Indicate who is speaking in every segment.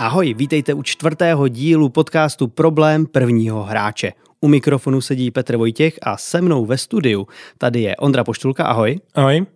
Speaker 1: Ahoj, vítejte u čtvrtého dílu podcastu Problém prvního hráče. U mikrofonu sedí Petr Vojtěch a se mnou ve studiu tady je Ondra Poštulka, ahoj.
Speaker 2: Ahoj.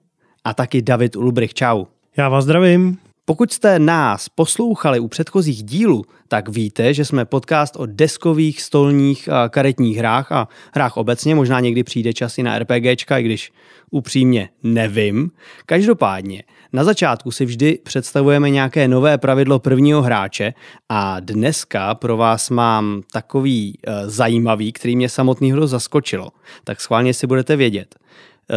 Speaker 1: A taky David Ulubrich, čau.
Speaker 2: Já vás zdravím.
Speaker 1: Pokud jste nás poslouchali u předchozích dílů, tak víte, že jsme podcast o deskových, stolních a karetních hrách a hrách obecně. Možná někdy přijde čas i na RPGčka, i když upřímně nevím. Každopádně, na začátku si vždy představujeme nějaké nové pravidlo prvního hráče a dneska pro vás mám takový e, zajímavý, který mě samotného zaskočilo. Tak schválně si budete vědět.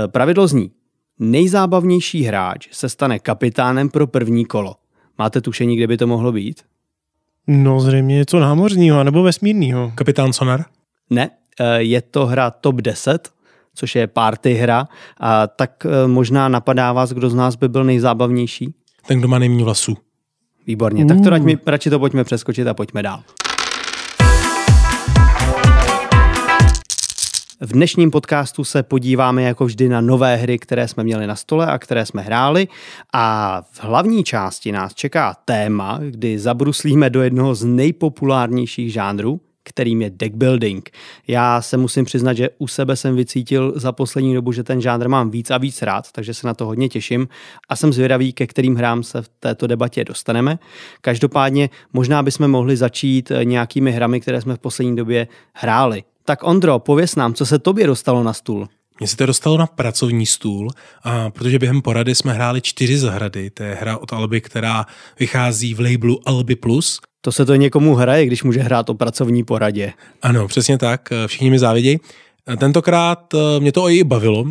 Speaker 1: E, pravidlo zní, nejzábavnější hráč se stane kapitánem pro první kolo. Máte tušení, kde by to mohlo být?
Speaker 2: No zřejmě něco námořního nebo vesmírného.
Speaker 3: Kapitán Sonar?
Speaker 1: Ne, e, je to hra Top 10, což je party hra, a tak e, možná napadá vás, kdo z nás by byl nejzábavnější?
Speaker 3: Ten, kdo má nejméně vlasů.
Speaker 1: Výborně, tak to radši, radši to pojďme přeskočit a pojďme dál. V dnešním podcastu se podíváme jako vždy na nové hry, které jsme měli na stole a které jsme hráli a v hlavní části nás čeká téma, kdy zabruslíme do jednoho z nejpopulárnějších žánrů, kterým je deck building. Já se musím přiznat, že u sebe jsem vycítil za poslední dobu, že ten žánr mám víc a víc rád, takže se na to hodně těším a jsem zvědavý, ke kterým hrám se v této debatě dostaneme. Každopádně možná bychom mohli začít nějakými hrami, které jsme v poslední době hráli. Tak Ondro, pověs nám, co se tobě dostalo na stůl?
Speaker 3: Mně se to dostalo na pracovní stůl, a protože během porady jsme hráli čtyři zahrady. To je hra od Alby, která vychází v labelu Alby Plus.
Speaker 1: To se to někomu hraje, když může hrát o pracovní poradě.
Speaker 3: Ano, přesně tak. Všichni mi závidějí. Tentokrát eh, mě to i bavilo.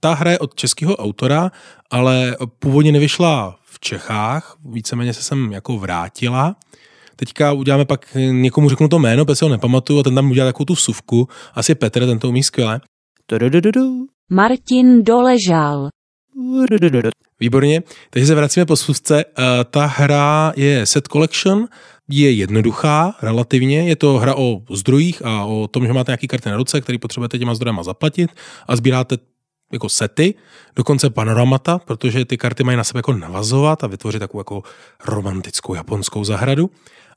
Speaker 3: Ta hra je od českého autora, ale původně nevyšla v Čechách. Víceméně se sem jako vrátila teďka uděláme pak, někomu řeknu to jméno, protože ho nepamatuju a ten tam udělá takovou tu vsuvku. Asi Petr, ten to umí skvěle.
Speaker 4: Martin Doležal.
Speaker 3: Výborně, takže se vracíme po schůzce. Eh, ta hra je set collection, je jednoduchá relativně, je to hra o zdrojích a o tom, že máte nějaký karty na ruce, který potřebujete těma zdrojema zaplatit a sbíráte jako sety, dokonce panoramata, protože ty karty mají na sebe jako navazovat a vytvořit takovou jako romantickou japonskou zahradu.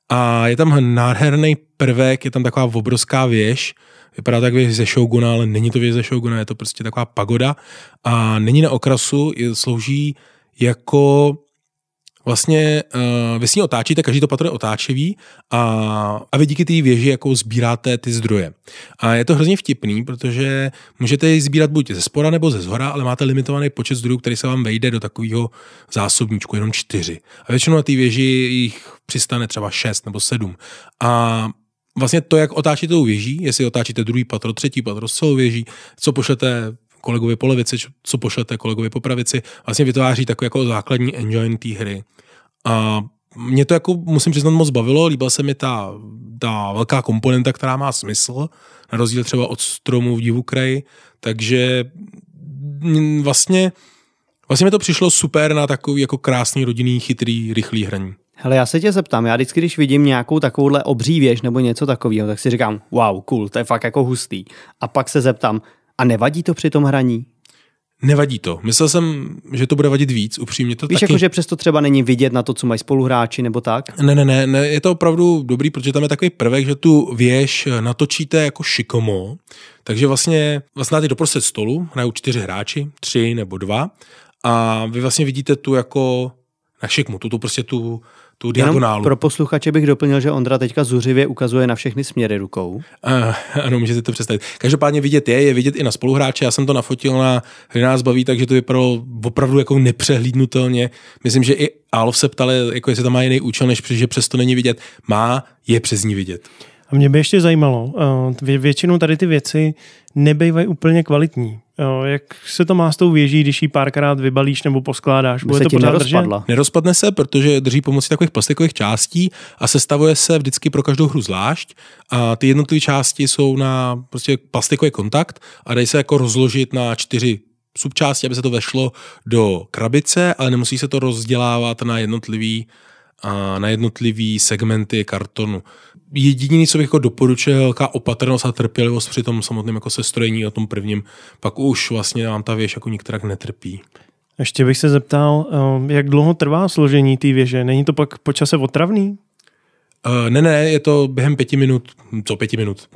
Speaker 3: A je tam nádherný prvek, je tam taková obrovská věž, vypadá tak věž ze Shoguna, ale není to věž ze Shoguna, je to prostě taková pagoda a není na okrasu, slouží jako vlastně uh, vy s ní otáčíte, každý to patro je otáčivý a, a vy díky té věži jako sbíráte ty zdroje. A je to hrozně vtipný, protože můžete ji sbírat buď ze spora nebo ze zhora, ale máte limitovaný počet zdrojů, který se vám vejde do takového zásobníčku, jenom čtyři. A většinou na té věži jich přistane třeba šest nebo sedm. A vlastně to, jak otáčíte tou věží, jestli otáčíte druhý patro, třetí patro celou věží, co pošlete kolegovi po levici, co pošlete kolegovi po pravici, vlastně vytváří takový jako základní engine té hry. A mě to jako, musím přiznat, moc bavilo, líbila se mi ta, ta velká komponenta, která má smysl, na rozdíl třeba od stromu v divu kraji, takže vlastně, vlastně mi to přišlo super na takový jako krásný rodinný, chytrý, rychlý hraní.
Speaker 1: Hele, já se tě zeptám, já vždycky, když vidím nějakou takovouhle obří věž nebo něco takového, tak si říkám, wow, cool, to je fakt jako hustý. A pak se zeptám, a nevadí to při tom hraní?
Speaker 3: Nevadí to. Myslel jsem, že to bude vadit víc, upřímně to
Speaker 1: Víš,
Speaker 3: taky...
Speaker 1: jako, že přesto třeba není vidět na to, co mají spoluhráči nebo tak?
Speaker 3: Ne, ne, ne, ne, je to opravdu dobrý, protože tam je takový prvek, že tu věž natočíte jako šikomo, takže vlastně, vlastně dáte doprostřed stolu, hrajou čtyři hráči, tři nebo dva, a vy vlastně vidíte tu jako na šikmu, tu, tu prostě tu, tu diagonálu.
Speaker 1: Jenom pro posluchače bych doplnil, že Ondra teďka zuřivě ukazuje na všechny směry rukou.
Speaker 3: Uh, ano, můžete to představit. Každopádně vidět je, je vidět i na spoluhráče. Já jsem to nafotil na Hry nás baví, takže to vypadalo opravdu jako nepřehlídnutelně. Myslím, že i Alf se ptali, jako jestli tam má jiný účel, než že přesto není vidět. Má, je přes ní vidět.
Speaker 2: A mě by ještě zajímalo, vě- většinou tady ty věci nebývají úplně kvalitní. Jak se to má s tou věží, když ji párkrát vybalíš nebo poskládáš?
Speaker 1: Bude se
Speaker 2: to pořád
Speaker 1: nerozpadla.
Speaker 2: držet?
Speaker 3: Nerozpadne se, protože drží pomocí takových plastikových částí a sestavuje se vždycky pro každou hru zvlášť. A ty jednotlivé části jsou na prostě plastikový kontakt a dají se jako rozložit na čtyři subčásti, aby se to vešlo do krabice, ale nemusí se to rozdělávat na jednotlivý a na jednotlivý segmenty kartonu. Jediný, co bych jako doporučil, je velká opatrnost a trpělivost při tom samotném jako sestrojení o tom prvním, pak už vlastně vám ta věž jako nikterak netrpí.
Speaker 2: Ještě bych se zeptal, eh, jak dlouho trvá složení té věže? Není to pak po čase otravný?
Speaker 3: Uh, ne, ne, je to během pěti minut, co pěti minut,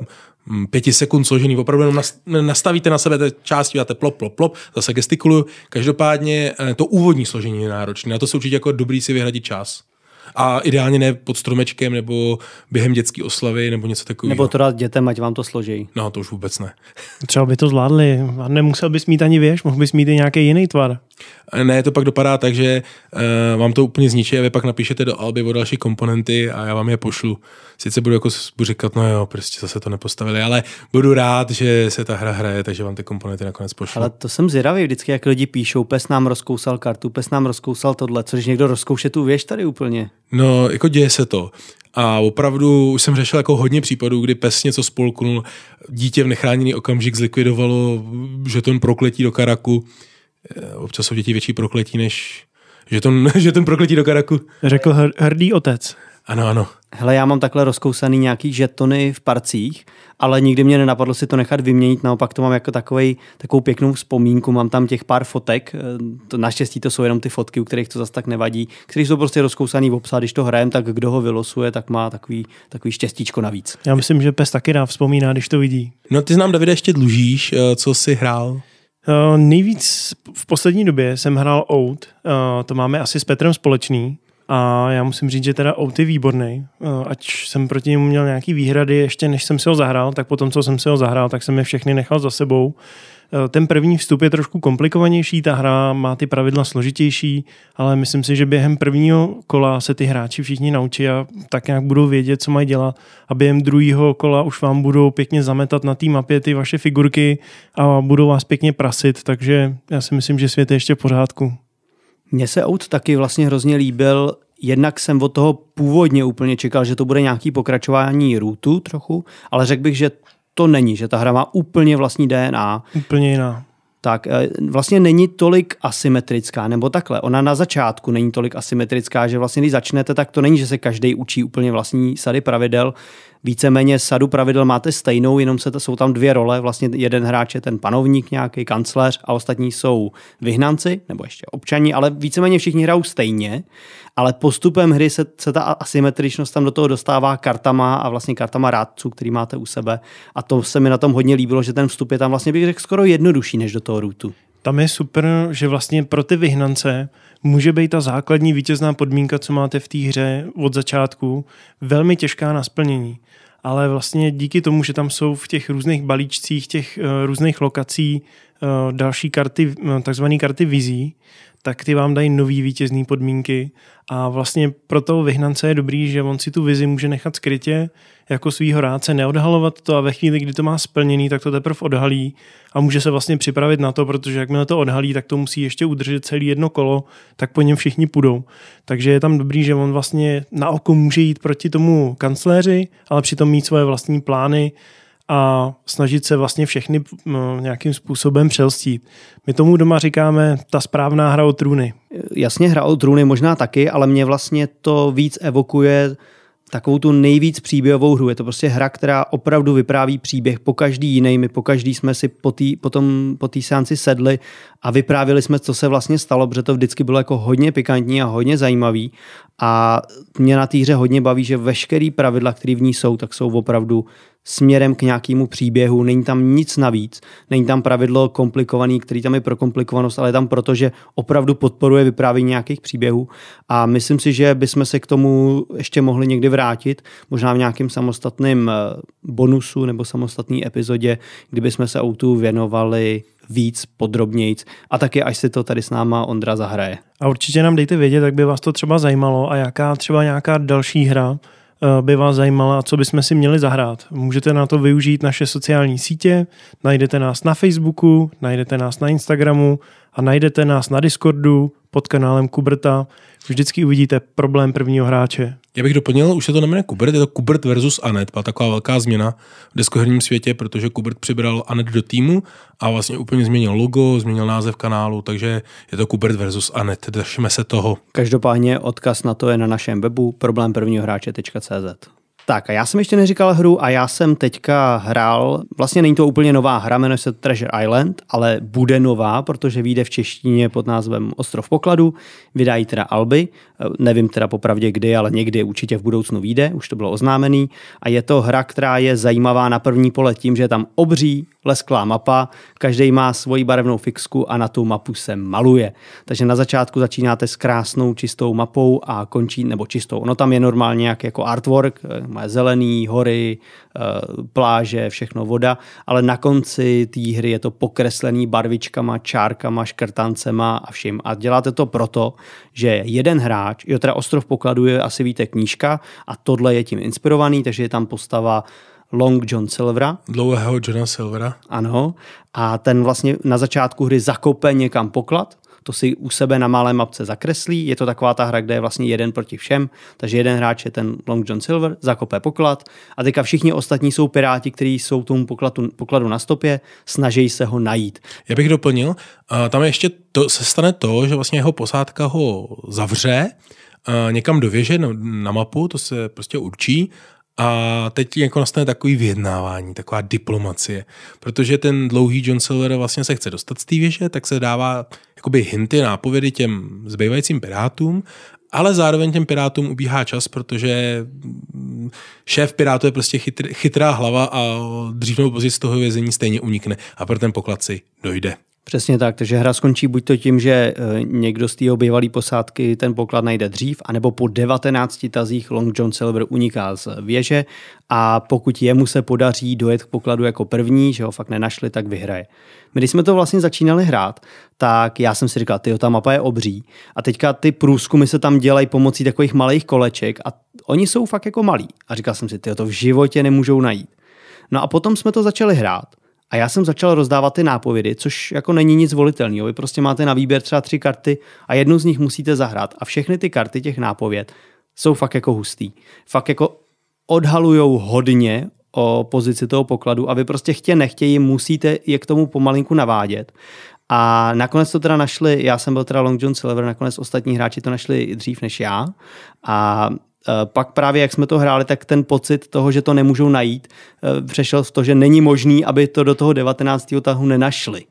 Speaker 3: mm, pěti sekund složený, opravdu jenom nastavíte na sebe ty části, dáte plop, plop, plop, zase gestikuluju. Každopádně eh, to úvodní složení je náročné, na to se určitě jako dobrý si vyhradit čas. A ideálně ne pod stromečkem nebo během dětské oslavy nebo něco takového.
Speaker 1: Nebo to dát dětem, ať vám to složí.
Speaker 3: No, to už vůbec ne.
Speaker 2: Třeba by to zvládli. A nemusel bys mít ani věž, mohl bys mít i nějaký jiný tvar.
Speaker 3: Ne, to pak dopadá tak, že uh, vám to úplně zničí a vy pak napíšete do Alby o další komponenty a já vám je pošlu. Sice budu jako budu říkat, no jo, prostě zase to nepostavili, ale budu rád, že se ta hra hraje, takže vám ty komponenty nakonec pošlu.
Speaker 1: Ale to jsem zvědavý vždycky, jak lidi píšou, pes nám rozkousal kartu, pes nám rozkousal tohle, což někdo rozkouše tu věž tady úplně.
Speaker 3: No, jako děje se to. A opravdu už jsem řešil jako hodně případů, kdy pes něco spolknul, dítě v nechráněný okamžik zlikvidovalo že ten prokletí do karaku. Eh, občas jsou děti větší prokletí, než že, to, že ten prokletí do karaku.
Speaker 2: Řekl hrdý otec.
Speaker 3: Ano, ano.
Speaker 1: Hele, já mám takhle rozkousaný nějaký žetony v parcích, ale nikdy mě nenapadlo si to nechat vyměnit, naopak to mám jako takovej, takovou pěknou vzpomínku, mám tam těch pár fotek, eh, to naštěstí to jsou jenom ty fotky, u kterých to zase tak nevadí, které jsou prostě rozkousaný v obsah, když to hrajem, tak kdo ho vylosuje, tak má takový, takový štěstíčko navíc.
Speaker 2: Já myslím, že pes taky rád vzpomíná, když to vidí.
Speaker 3: No ty znám, Davide, ještě dlužíš, eh, co jsi hrál?
Speaker 2: Uh, nejvíc v poslední době jsem hrál Out, uh, to máme asi s Petrem společný, a já musím říct, že teda Out je výborný. Ať jsem proti němu měl nějaký výhrady ještě než jsem si ho zahrál, tak potom, co jsem si ho zahrál, tak jsem je všechny nechal za sebou. Ten první vstup je trošku komplikovanější, ta hra má ty pravidla složitější, ale myslím si, že během prvního kola se ty hráči všichni naučí a tak nějak budou vědět, co mají dělat a během druhého kola už vám budou pěkně zametat na té mapě ty vaše figurky a budou vás pěkně prasit, takže já si myslím, že svět je ještě v pořádku.
Speaker 1: Mně se Out taky vlastně hrozně líbil. Jednak jsem od toho původně úplně čekal, že to bude nějaký pokračování rootu trochu, ale řekl bych, že to není, že ta hra má úplně vlastní DNA.
Speaker 2: Úplně jiná.
Speaker 1: Tak eh, vlastně není tolik asymetrická, nebo takhle. Ona na začátku není tolik asymetrická, že vlastně když začnete, tak to není, že se každý učí úplně vlastní sady pravidel víceméně sadu pravidel máte stejnou, jenom se jsou tam dvě role. Vlastně jeden hráč je ten panovník nějaký, kancléř a ostatní jsou vyhnanci, nebo ještě občani, ale víceméně všichni hrajou stejně, ale postupem hry se, se ta asymetričnost tam do toho dostává kartama a vlastně kartama rádců, který máte u sebe. A to se mi na tom hodně líbilo, že ten vstup je tam vlastně bych řekl skoro jednodušší než do toho rootu.
Speaker 2: Tam je super, že vlastně pro ty vyhnance může být ta základní vítězná podmínka, co máte v té hře od začátku, velmi těžká na splnění. Ale vlastně díky tomu, že tam jsou v těch různých balíčcích, těch uh, různých lokací další karty, uh, takzvané karty vizí, tak ty vám dají nový vítězný podmínky a vlastně pro toho vyhnance je dobrý, že on si tu vizi může nechat skrytě jako svýho rádce, neodhalovat to a ve chvíli, kdy to má splněný, tak to teprve odhalí a může se vlastně připravit na to, protože jakmile to odhalí, tak to musí ještě udržet celý jedno kolo, tak po něm všichni půjdou. Takže je tam dobrý, že on vlastně na oko může jít proti tomu kancléři, ale přitom mít svoje vlastní plány, a snažit se vlastně všechny nějakým způsobem přelstít. My tomu doma říkáme ta správná hra o trůny.
Speaker 1: Jasně, hra o trůny možná taky, ale mě vlastně to víc evokuje takovou tu nejvíc příběhovou hru. Je to prostě hra, která opravdu vypráví příběh po každý jiný. My po každý jsme si po té potom, po tý seanci sedli a vyprávěli jsme, co se vlastně stalo, protože to vždycky bylo jako hodně pikantní a hodně zajímavý. A mě na týře hodně baví, že veškerý pravidla, které v ní jsou, tak jsou opravdu směrem k nějakému příběhu, není tam nic navíc, není tam pravidlo komplikovaný, který tam je pro komplikovanost, ale je tam proto, že opravdu podporuje vyprávění nějakých příběhů. A myslím si, že bychom se k tomu ještě mohli někdy vrátit, možná v nějakém samostatném eh, bonusu nebo samostatné epizodě, kdyby jsme se autu věnovali víc, podrobnějc. A taky až si to tady s náma Ondra zahraje.
Speaker 2: A určitě nám dejte vědět, jak by vás to třeba zajímalo a jaká třeba nějaká další hra by vás zajímala co bychom si měli zahrát. Můžete na to využít naše sociální sítě, najdete nás na Facebooku, najdete nás na Instagramu a najdete nás na Discordu pod kanálem Kuberta. Vždycky uvidíte problém prvního hráče.
Speaker 3: Já bych doplnil, už se to nemenuje Kubert, je to Kubert versus Anet, byla taková velká změna v deskoherním světě, protože Kubert přibral Anet do týmu a vlastně úplně změnil logo, změnil název kanálu, takže je to Kubert versus Anet, držíme se toho.
Speaker 1: Každopádně odkaz na to je na našem webu problémprvního hráče.cz. Tak a já jsem ještě neříkal hru a já jsem teďka hrál, vlastně není to úplně nová hra, jmenuje se Treasure Island, ale bude nová, protože vyjde v češtině pod názvem Ostrov pokladu, vydají teda Alby, nevím teda popravdě kdy, ale někdy určitě v budoucnu vyjde, už to bylo oznámený. A je to hra, která je zajímavá na první pole tím, že je tam obří lesklá mapa, každý má svoji barevnou fixku a na tu mapu se maluje. Takže na začátku začínáte s krásnou čistou mapou a končí, nebo čistou, ono tam je normálně nějak jako artwork, má zelený, hory, eh, pláže, všechno voda, ale na konci té hry je to pokreslený barvičkama, čárkama, škrtancema a vším. A děláte to proto, že jeden hráč, jo teda Ostrov pokladu je asi víte knížka a tohle je tím inspirovaný, takže je tam postava Long John Silvera.
Speaker 3: Dlouhého Johna Silvera.
Speaker 1: Ano. A ten vlastně na začátku hry zakope někam poklad, to si u sebe na malé mapce zakreslí. Je to taková ta hra, kde je vlastně jeden proti všem, takže jeden hráč je ten Long John Silver, zakope poklad a teďka všichni ostatní jsou piráti, kteří jsou tomu pokladu, pokladu na stopě, snaží se ho najít.
Speaker 3: Já bych doplnil, tam ještě to, se stane to, že vlastně jeho posádka ho zavře někam do věže na mapu, to se prostě určí a teď jako nastane takový vyjednávání, taková diplomacie, protože ten dlouhý John Silver vlastně se chce dostat z té věže, tak se dává jakoby hinty, nápovědy těm zbývajícím pirátům, ale zároveň těm pirátům ubíhá čas, protože šéf pirátů je prostě chytr, chytrá hlava a dřív nebo později z toho vězení stejně unikne a pro ten poklad si dojde.
Speaker 1: Přesně tak, takže hra skončí buď to tím, že e, někdo z té bývalé posádky ten poklad najde dřív, anebo po 19 tazích Long John Silver uniká z věže a pokud jemu se podaří dojet k pokladu jako první, že ho fakt nenašli, tak vyhraje. My když jsme to vlastně začínali hrát, tak já jsem si říkal, ty ta mapa je obří a teďka ty průzkumy se tam dělají pomocí takových malých koleček a oni jsou fakt jako malí. A říkal jsem si, ty to v životě nemůžou najít. No a potom jsme to začali hrát a já jsem začal rozdávat ty nápovědy, což jako není nic volitelného. Vy prostě máte na výběr třeba tři karty a jednu z nich musíte zahrát. A všechny ty karty těch nápověd jsou fakt jako hustý. Fakt jako odhalujou hodně o pozici toho pokladu a vy prostě chtě nechtěji musíte je k tomu pomalinku navádět. A nakonec to teda našli, já jsem byl teda Long John Silver, nakonec ostatní hráči to našli dřív než já. A pak právě, jak jsme to hráli, tak ten pocit toho, že to nemůžou najít, eh, přešel v to, že není možný, aby to do toho 19. tahu nenašli.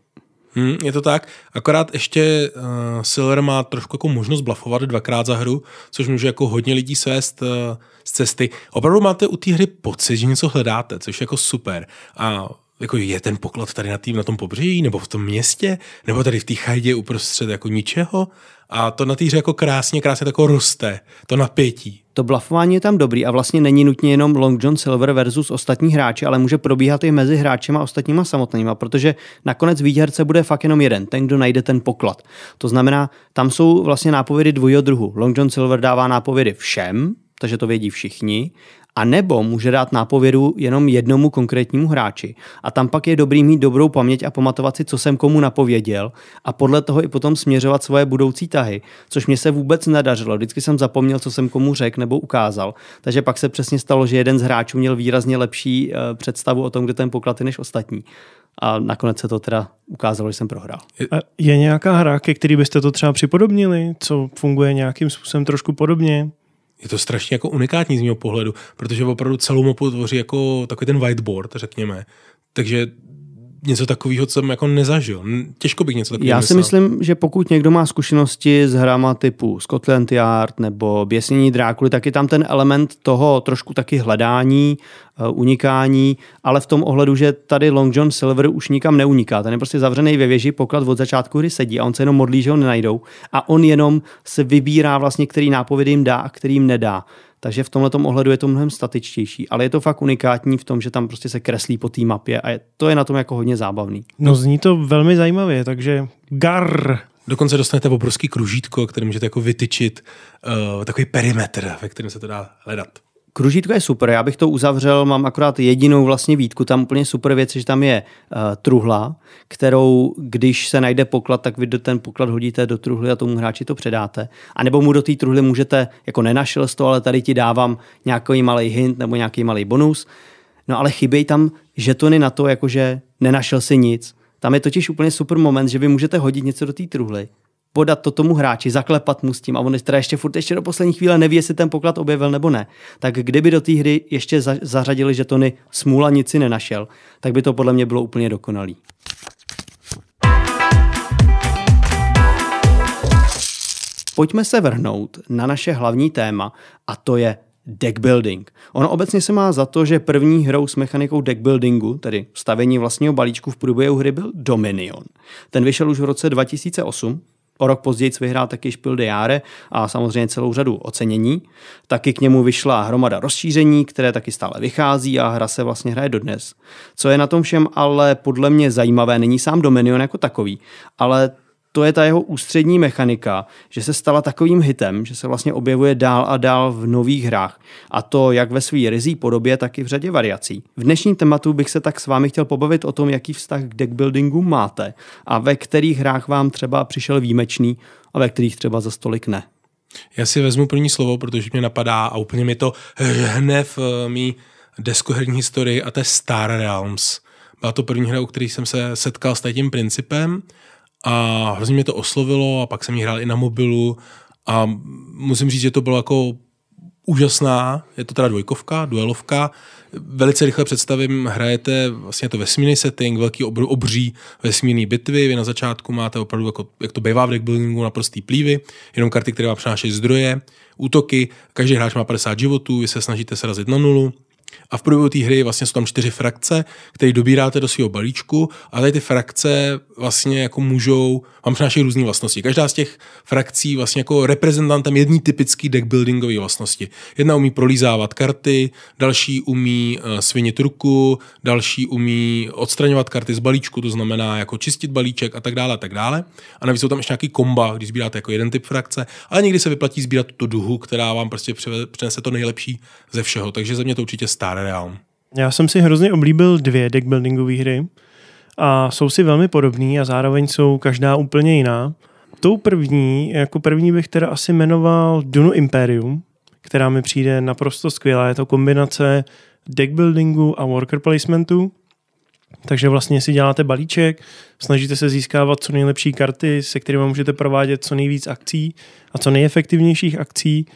Speaker 3: Hmm, je to tak, akorát ještě uh, Silver má trošku jako možnost blafovat dvakrát za hru, což může jako hodně lidí svést uh, z cesty. Opravdu máte u té hry pocit, že něco hledáte, což je jako super. A jako je ten poklad tady na, tým, na tom pobřeží, nebo v tom městě, nebo tady v té chajdě uprostřed jako ničeho. A to na té hře jako krásně, krásně tako roste, to napětí.
Speaker 1: To blafování je tam dobrý a vlastně není nutně jenom Long John Silver versus ostatní hráči, ale může probíhat i mezi hráčema a ostatníma samotnýma, protože nakonec výherce bude fakt jenom jeden, ten, kdo najde ten poklad. To znamená, tam jsou vlastně nápovědy dvojího druhu. Long John Silver dává nápovědy všem, takže to vědí všichni, a nebo může dát nápovědu jenom jednomu konkrétnímu hráči. A tam pak je dobrý mít dobrou paměť a pamatovat si, co jsem komu napověděl a podle toho i potom směřovat svoje budoucí tahy, což mě se vůbec nedařilo. Vždycky jsem zapomněl, co jsem komu řekl nebo ukázal. Takže pak se přesně stalo, že jeden z hráčů měl výrazně lepší eh, představu o tom, kde ten poklad je než ostatní. A nakonec se to teda ukázalo, že jsem prohrál.
Speaker 2: A je nějaká hra, ke který byste to třeba připodobnili, co funguje nějakým způsobem trošku podobně?
Speaker 3: Je to strašně jako unikátní z mého pohledu, protože opravdu celou mapu tvoří jako takový ten whiteboard, řekněme. Takže něco takového jsem jako nezažil. Těžko bych něco takového
Speaker 1: Já si myslel. myslím, že pokud někdo má zkušenosti s hrama typu Scotland Yard nebo Běsnění Drákuly, tak je tam ten element toho trošku taky hledání, uh, unikání, ale v tom ohledu, že tady Long John Silver už nikam neuniká. Ten je prostě zavřený ve věži, poklad od začátku hry sedí a on se jenom modlí, že ho nenajdou a on jenom se vybírá vlastně, který nápovědy jim dá a který jim nedá. Takže v tomhle ohledu je to mnohem statičtější, ale je to fakt unikátní v tom, že tam prostě se kreslí po té mapě a je, to je na tom jako hodně zábavný.
Speaker 2: No zní to velmi zajímavě, takže gar.
Speaker 3: Dokonce dostanete obrovský kružítko, který můžete jako vytyčit uh, takový perimetr, ve kterém se to dá hledat.
Speaker 1: Kružítko je super, já bych to uzavřel, mám akorát jedinou vlastně výtku, tam úplně super věc, že tam je uh, truhla, kterou, když se najde poklad, tak vy do ten poklad hodíte do truhly a tomu hráči to předáte. A nebo mu do té truhly můžete, jako nenašel to, ale tady ti dávám nějaký malý hint nebo nějaký malý bonus. No ale chybějí tam žetony na to, jakože nenašel si nic. Tam je totiž úplně super moment, že vy můžete hodit něco do té truhly podat to tomu hráči, zaklepat mu s tím a on teda ještě furt ještě do poslední chvíle neví, jestli ten poklad objevil nebo ne. Tak kdyby do té hry ještě za, zařadili žetony smůla nic si nenašel, tak by to podle mě bylo úplně dokonalý. Pojďme se vrhnout na naše hlavní téma a to je deck building. Ono obecně se má za to, že první hrou s mechanikou deck buildingu, tedy stavění vlastního balíčku v průběhu hry, byl Dominion. Ten vyšel už v roce 2008, O rok později vyhrál taky Špil de Jahre a samozřejmě celou řadu ocenění. Taky k němu vyšla hromada rozšíření, které taky stále vychází a hra se vlastně hraje dodnes. Co je na tom všem ale podle mě zajímavé, není sám Dominion jako takový, ale to je ta jeho ústřední mechanika, že se stala takovým hitem, že se vlastně objevuje dál a dál v nových hrách. A to jak ve své rizí podobě, tak i v řadě variací. V dnešním tématu bych se tak s vámi chtěl pobavit o tom, jaký vztah k deckbuildingu máte a ve kterých hrách vám třeba přišel výjimečný a ve kterých třeba za stolik ne.
Speaker 3: Já si vezmu první slovo, protože mě napadá a úplně mi to hne v eh, mý deskoherní historii a to je Star Realms. Byla to první hra, u které jsem se setkal s tím principem a hrozně mě to oslovilo a pak jsem ji hrál i na mobilu. A musím říct, že to bylo jako úžasná, je to teda dvojkovka, duelovka, velice rychle představím, hrajete vlastně to vesmírný setting, velký obr, obří vesmírný bitvy, vy na začátku máte opravdu, jako, jak to bývá v deckbuildingu, naprostý plívy, jenom karty, které vám přinášejí zdroje, útoky, každý hráč má 50 životů, vy se snažíte se razit na nulu, a v průběhu té hry vlastně jsou tam čtyři frakce, které dobíráte do svého balíčku a tady ty frakce vlastně jako můžou, vám přinášejí různé vlastnosti. Každá z těch frakcí vlastně jako reprezentantem jedný typický deckbuildingové vlastnosti. Jedna umí prolízávat karty, další umí uh, svinit ruku, další umí odstraňovat karty z balíčku, to znamená jako čistit balíček a tak dále a tak dále. A navíc jsou tam ještě nějaký komba, když sbíráte jako jeden typ frakce, ale někdy se vyplatí sbírat tu duhu, která vám prostě přinese to nejlepší ze všeho. Takže za mě to určitě Star Realm.
Speaker 2: Já jsem si hrozně oblíbil dvě deckbuildingové hry a jsou si velmi podobný a zároveň jsou každá úplně jiná. Tou první, jako první bych teda asi jmenoval Dunu Imperium, která mi přijde naprosto skvělá. Je to kombinace deckbuildingu a worker placementu, takže vlastně si děláte balíček, snažíte se získávat co nejlepší karty, se kterými můžete provádět co nejvíc akcí a co nejefektivnějších akcí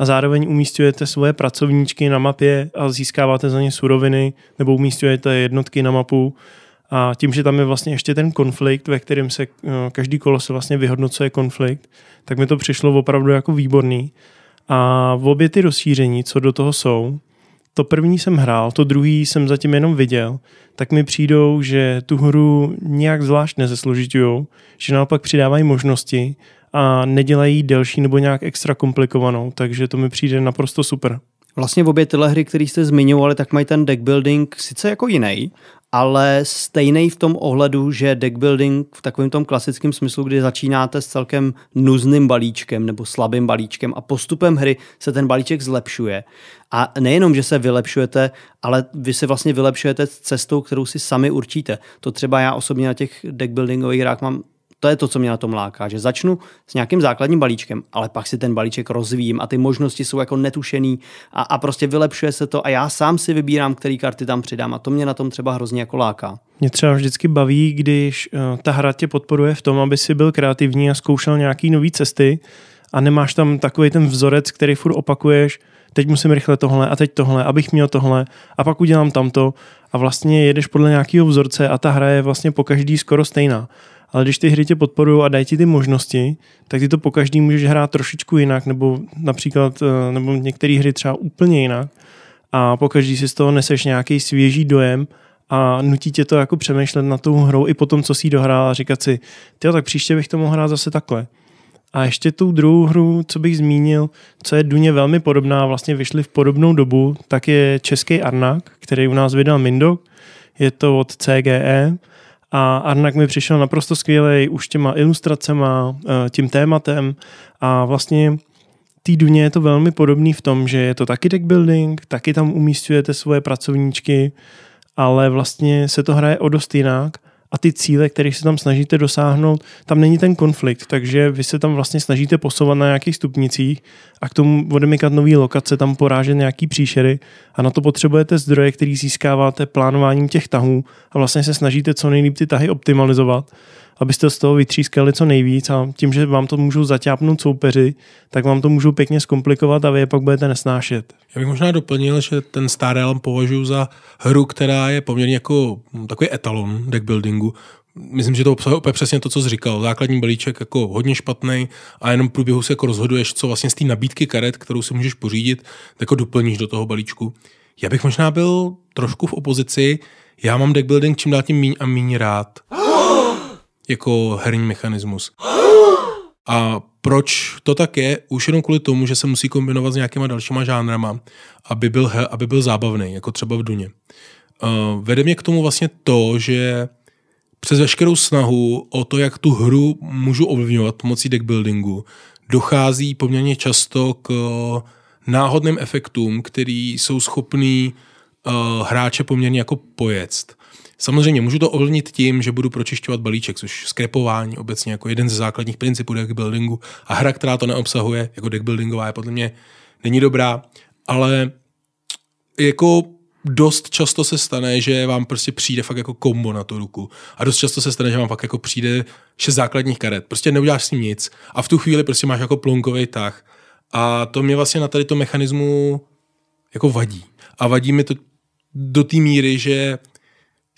Speaker 2: a zároveň umístujete svoje pracovníčky na mapě a získáváte za ně suroviny nebo umístujete jednotky na mapu a tím, že tam je vlastně ještě ten konflikt, ve kterém se eh, každý kolo se vlastně vyhodnocuje konflikt, tak mi to přišlo opravdu jako výborný. A v obě ty rozšíření, co do toho jsou, to první jsem hrál, to druhý jsem zatím jenom viděl, tak mi přijdou, že tu hru nějak zvlášť nezesložitujou, že naopak přidávají možnosti a nedělají delší nebo nějak extra komplikovanou, takže to mi přijde naprosto super.
Speaker 1: Vlastně v obě tyhle hry, které jste zmiňovali, tak mají ten deck building sice jako jiný, ale stejný v tom ohledu, že deck building v takovém tom klasickém smyslu, kdy začínáte s celkem nuzným balíčkem nebo slabým balíčkem a postupem hry se ten balíček zlepšuje. A nejenom, že se vylepšujete, ale vy se vlastně vylepšujete cestou, kterou si sami určíte. To třeba já osobně na těch deck buildingových hrách mám to je to, co mě na tom láká, že začnu s nějakým základním balíčkem, ale pak si ten balíček rozvíjím a ty možnosti jsou jako netušený a, a prostě vylepšuje se to a já sám si vybírám, který karty tam přidám a to mě na tom třeba hrozně jako láká.
Speaker 2: Mě třeba vždycky baví, když uh, ta hra tě podporuje v tom, aby si byl kreativní a zkoušel nějaký nové cesty a nemáš tam takový ten vzorec, který furt opakuješ, teď musím rychle tohle a teď tohle, abych měl tohle a pak udělám tamto a vlastně jedeš podle nějakého vzorce a ta hra je vlastně po každý skoro stejná ale když ty hry tě podporují a dají ti ty možnosti, tak ty to po každý můžeš hrát trošičku jinak, nebo například, eh, nebo některé hry třeba úplně jinak a po každý si z toho neseš nějaký svěží dojem a nutí tě to jako přemýšlet na tou hrou i potom, co si dohrál a říkat si, ty tak příště bych to mohl hrát zase takhle. A ještě tu druhou hru, co bych zmínil, co je Duně velmi podobná, vlastně vyšly v podobnou dobu, tak je český Arnak, který u nás vydal Mindok. Je to od CGE a Arnak mi přišel naprosto skvělej už těma ilustracema, eh, tím tématem. A vlastně té Duně je to velmi podobný v tom, že je to taky deck building, taky tam umístujete svoje pracovníčky, ale vlastně se to hraje o dost jinak a ty cíle, které se tam snažíte dosáhnout, tam není ten konflikt, takže vy se tam vlastně snažíte posouvat na nějakých stupnicích a k tomu odemykat nový lokace, tam porážet nějaký příšery a na to potřebujete zdroje, který získáváte plánováním těch tahů a vlastně se snažíte co nejlíp ty tahy optimalizovat abyste z toho vytřískali co nejvíc a tím, že vám to můžou zaťápnout soupeři, tak vám to můžou pěkně zkomplikovat a vy je pak budete nesnášet.
Speaker 3: Já bych možná doplnil, že ten Star Realm považuji za hru, která je poměrně jako takový etalon deckbuildingu. Myslím, že to obsahuje úplně přesně to, co jsi říkal. Základní balíček jako hodně špatný a jenom v průběhu se jako rozhoduješ, co vlastně z té nabídky karet, kterou si můžeš pořídit, tak jako doplníš do toho balíčku. Já bych možná byl trošku v opozici. Já mám deckbuilding čím dál tím míň a míň rád. Jako herní mechanismus. A proč to tak je? Už jenom kvůli tomu, že se musí kombinovat s nějakýma dalšíma žánrama, aby byl, aby byl zábavný, jako třeba v Duně. Uh, vede mě k tomu vlastně to, že přes veškerou snahu o to, jak tu hru můžu ovlivňovat pomocí deckbuildingu, dochází poměrně často k náhodným efektům, který jsou schopný uh, hráče poměrně jako pojet. Samozřejmě můžu to ovlivnit tím, že budu pročišťovat balíček, což skrepování obecně jako jeden ze základních principů deckbuildingu a hra, která to neobsahuje, jako deckbuildingová, je podle mě není dobrá, ale jako dost často se stane, že vám prostě přijde fakt jako kombo na tu ruku. A dost často se stane, že vám fakt jako přijde šest základních karet. Prostě neuděláš s ním nic. A v tu chvíli prostě máš jako plonkový tah. A to mě vlastně na tady to mechanismu jako vadí. A vadí mi to do té míry, že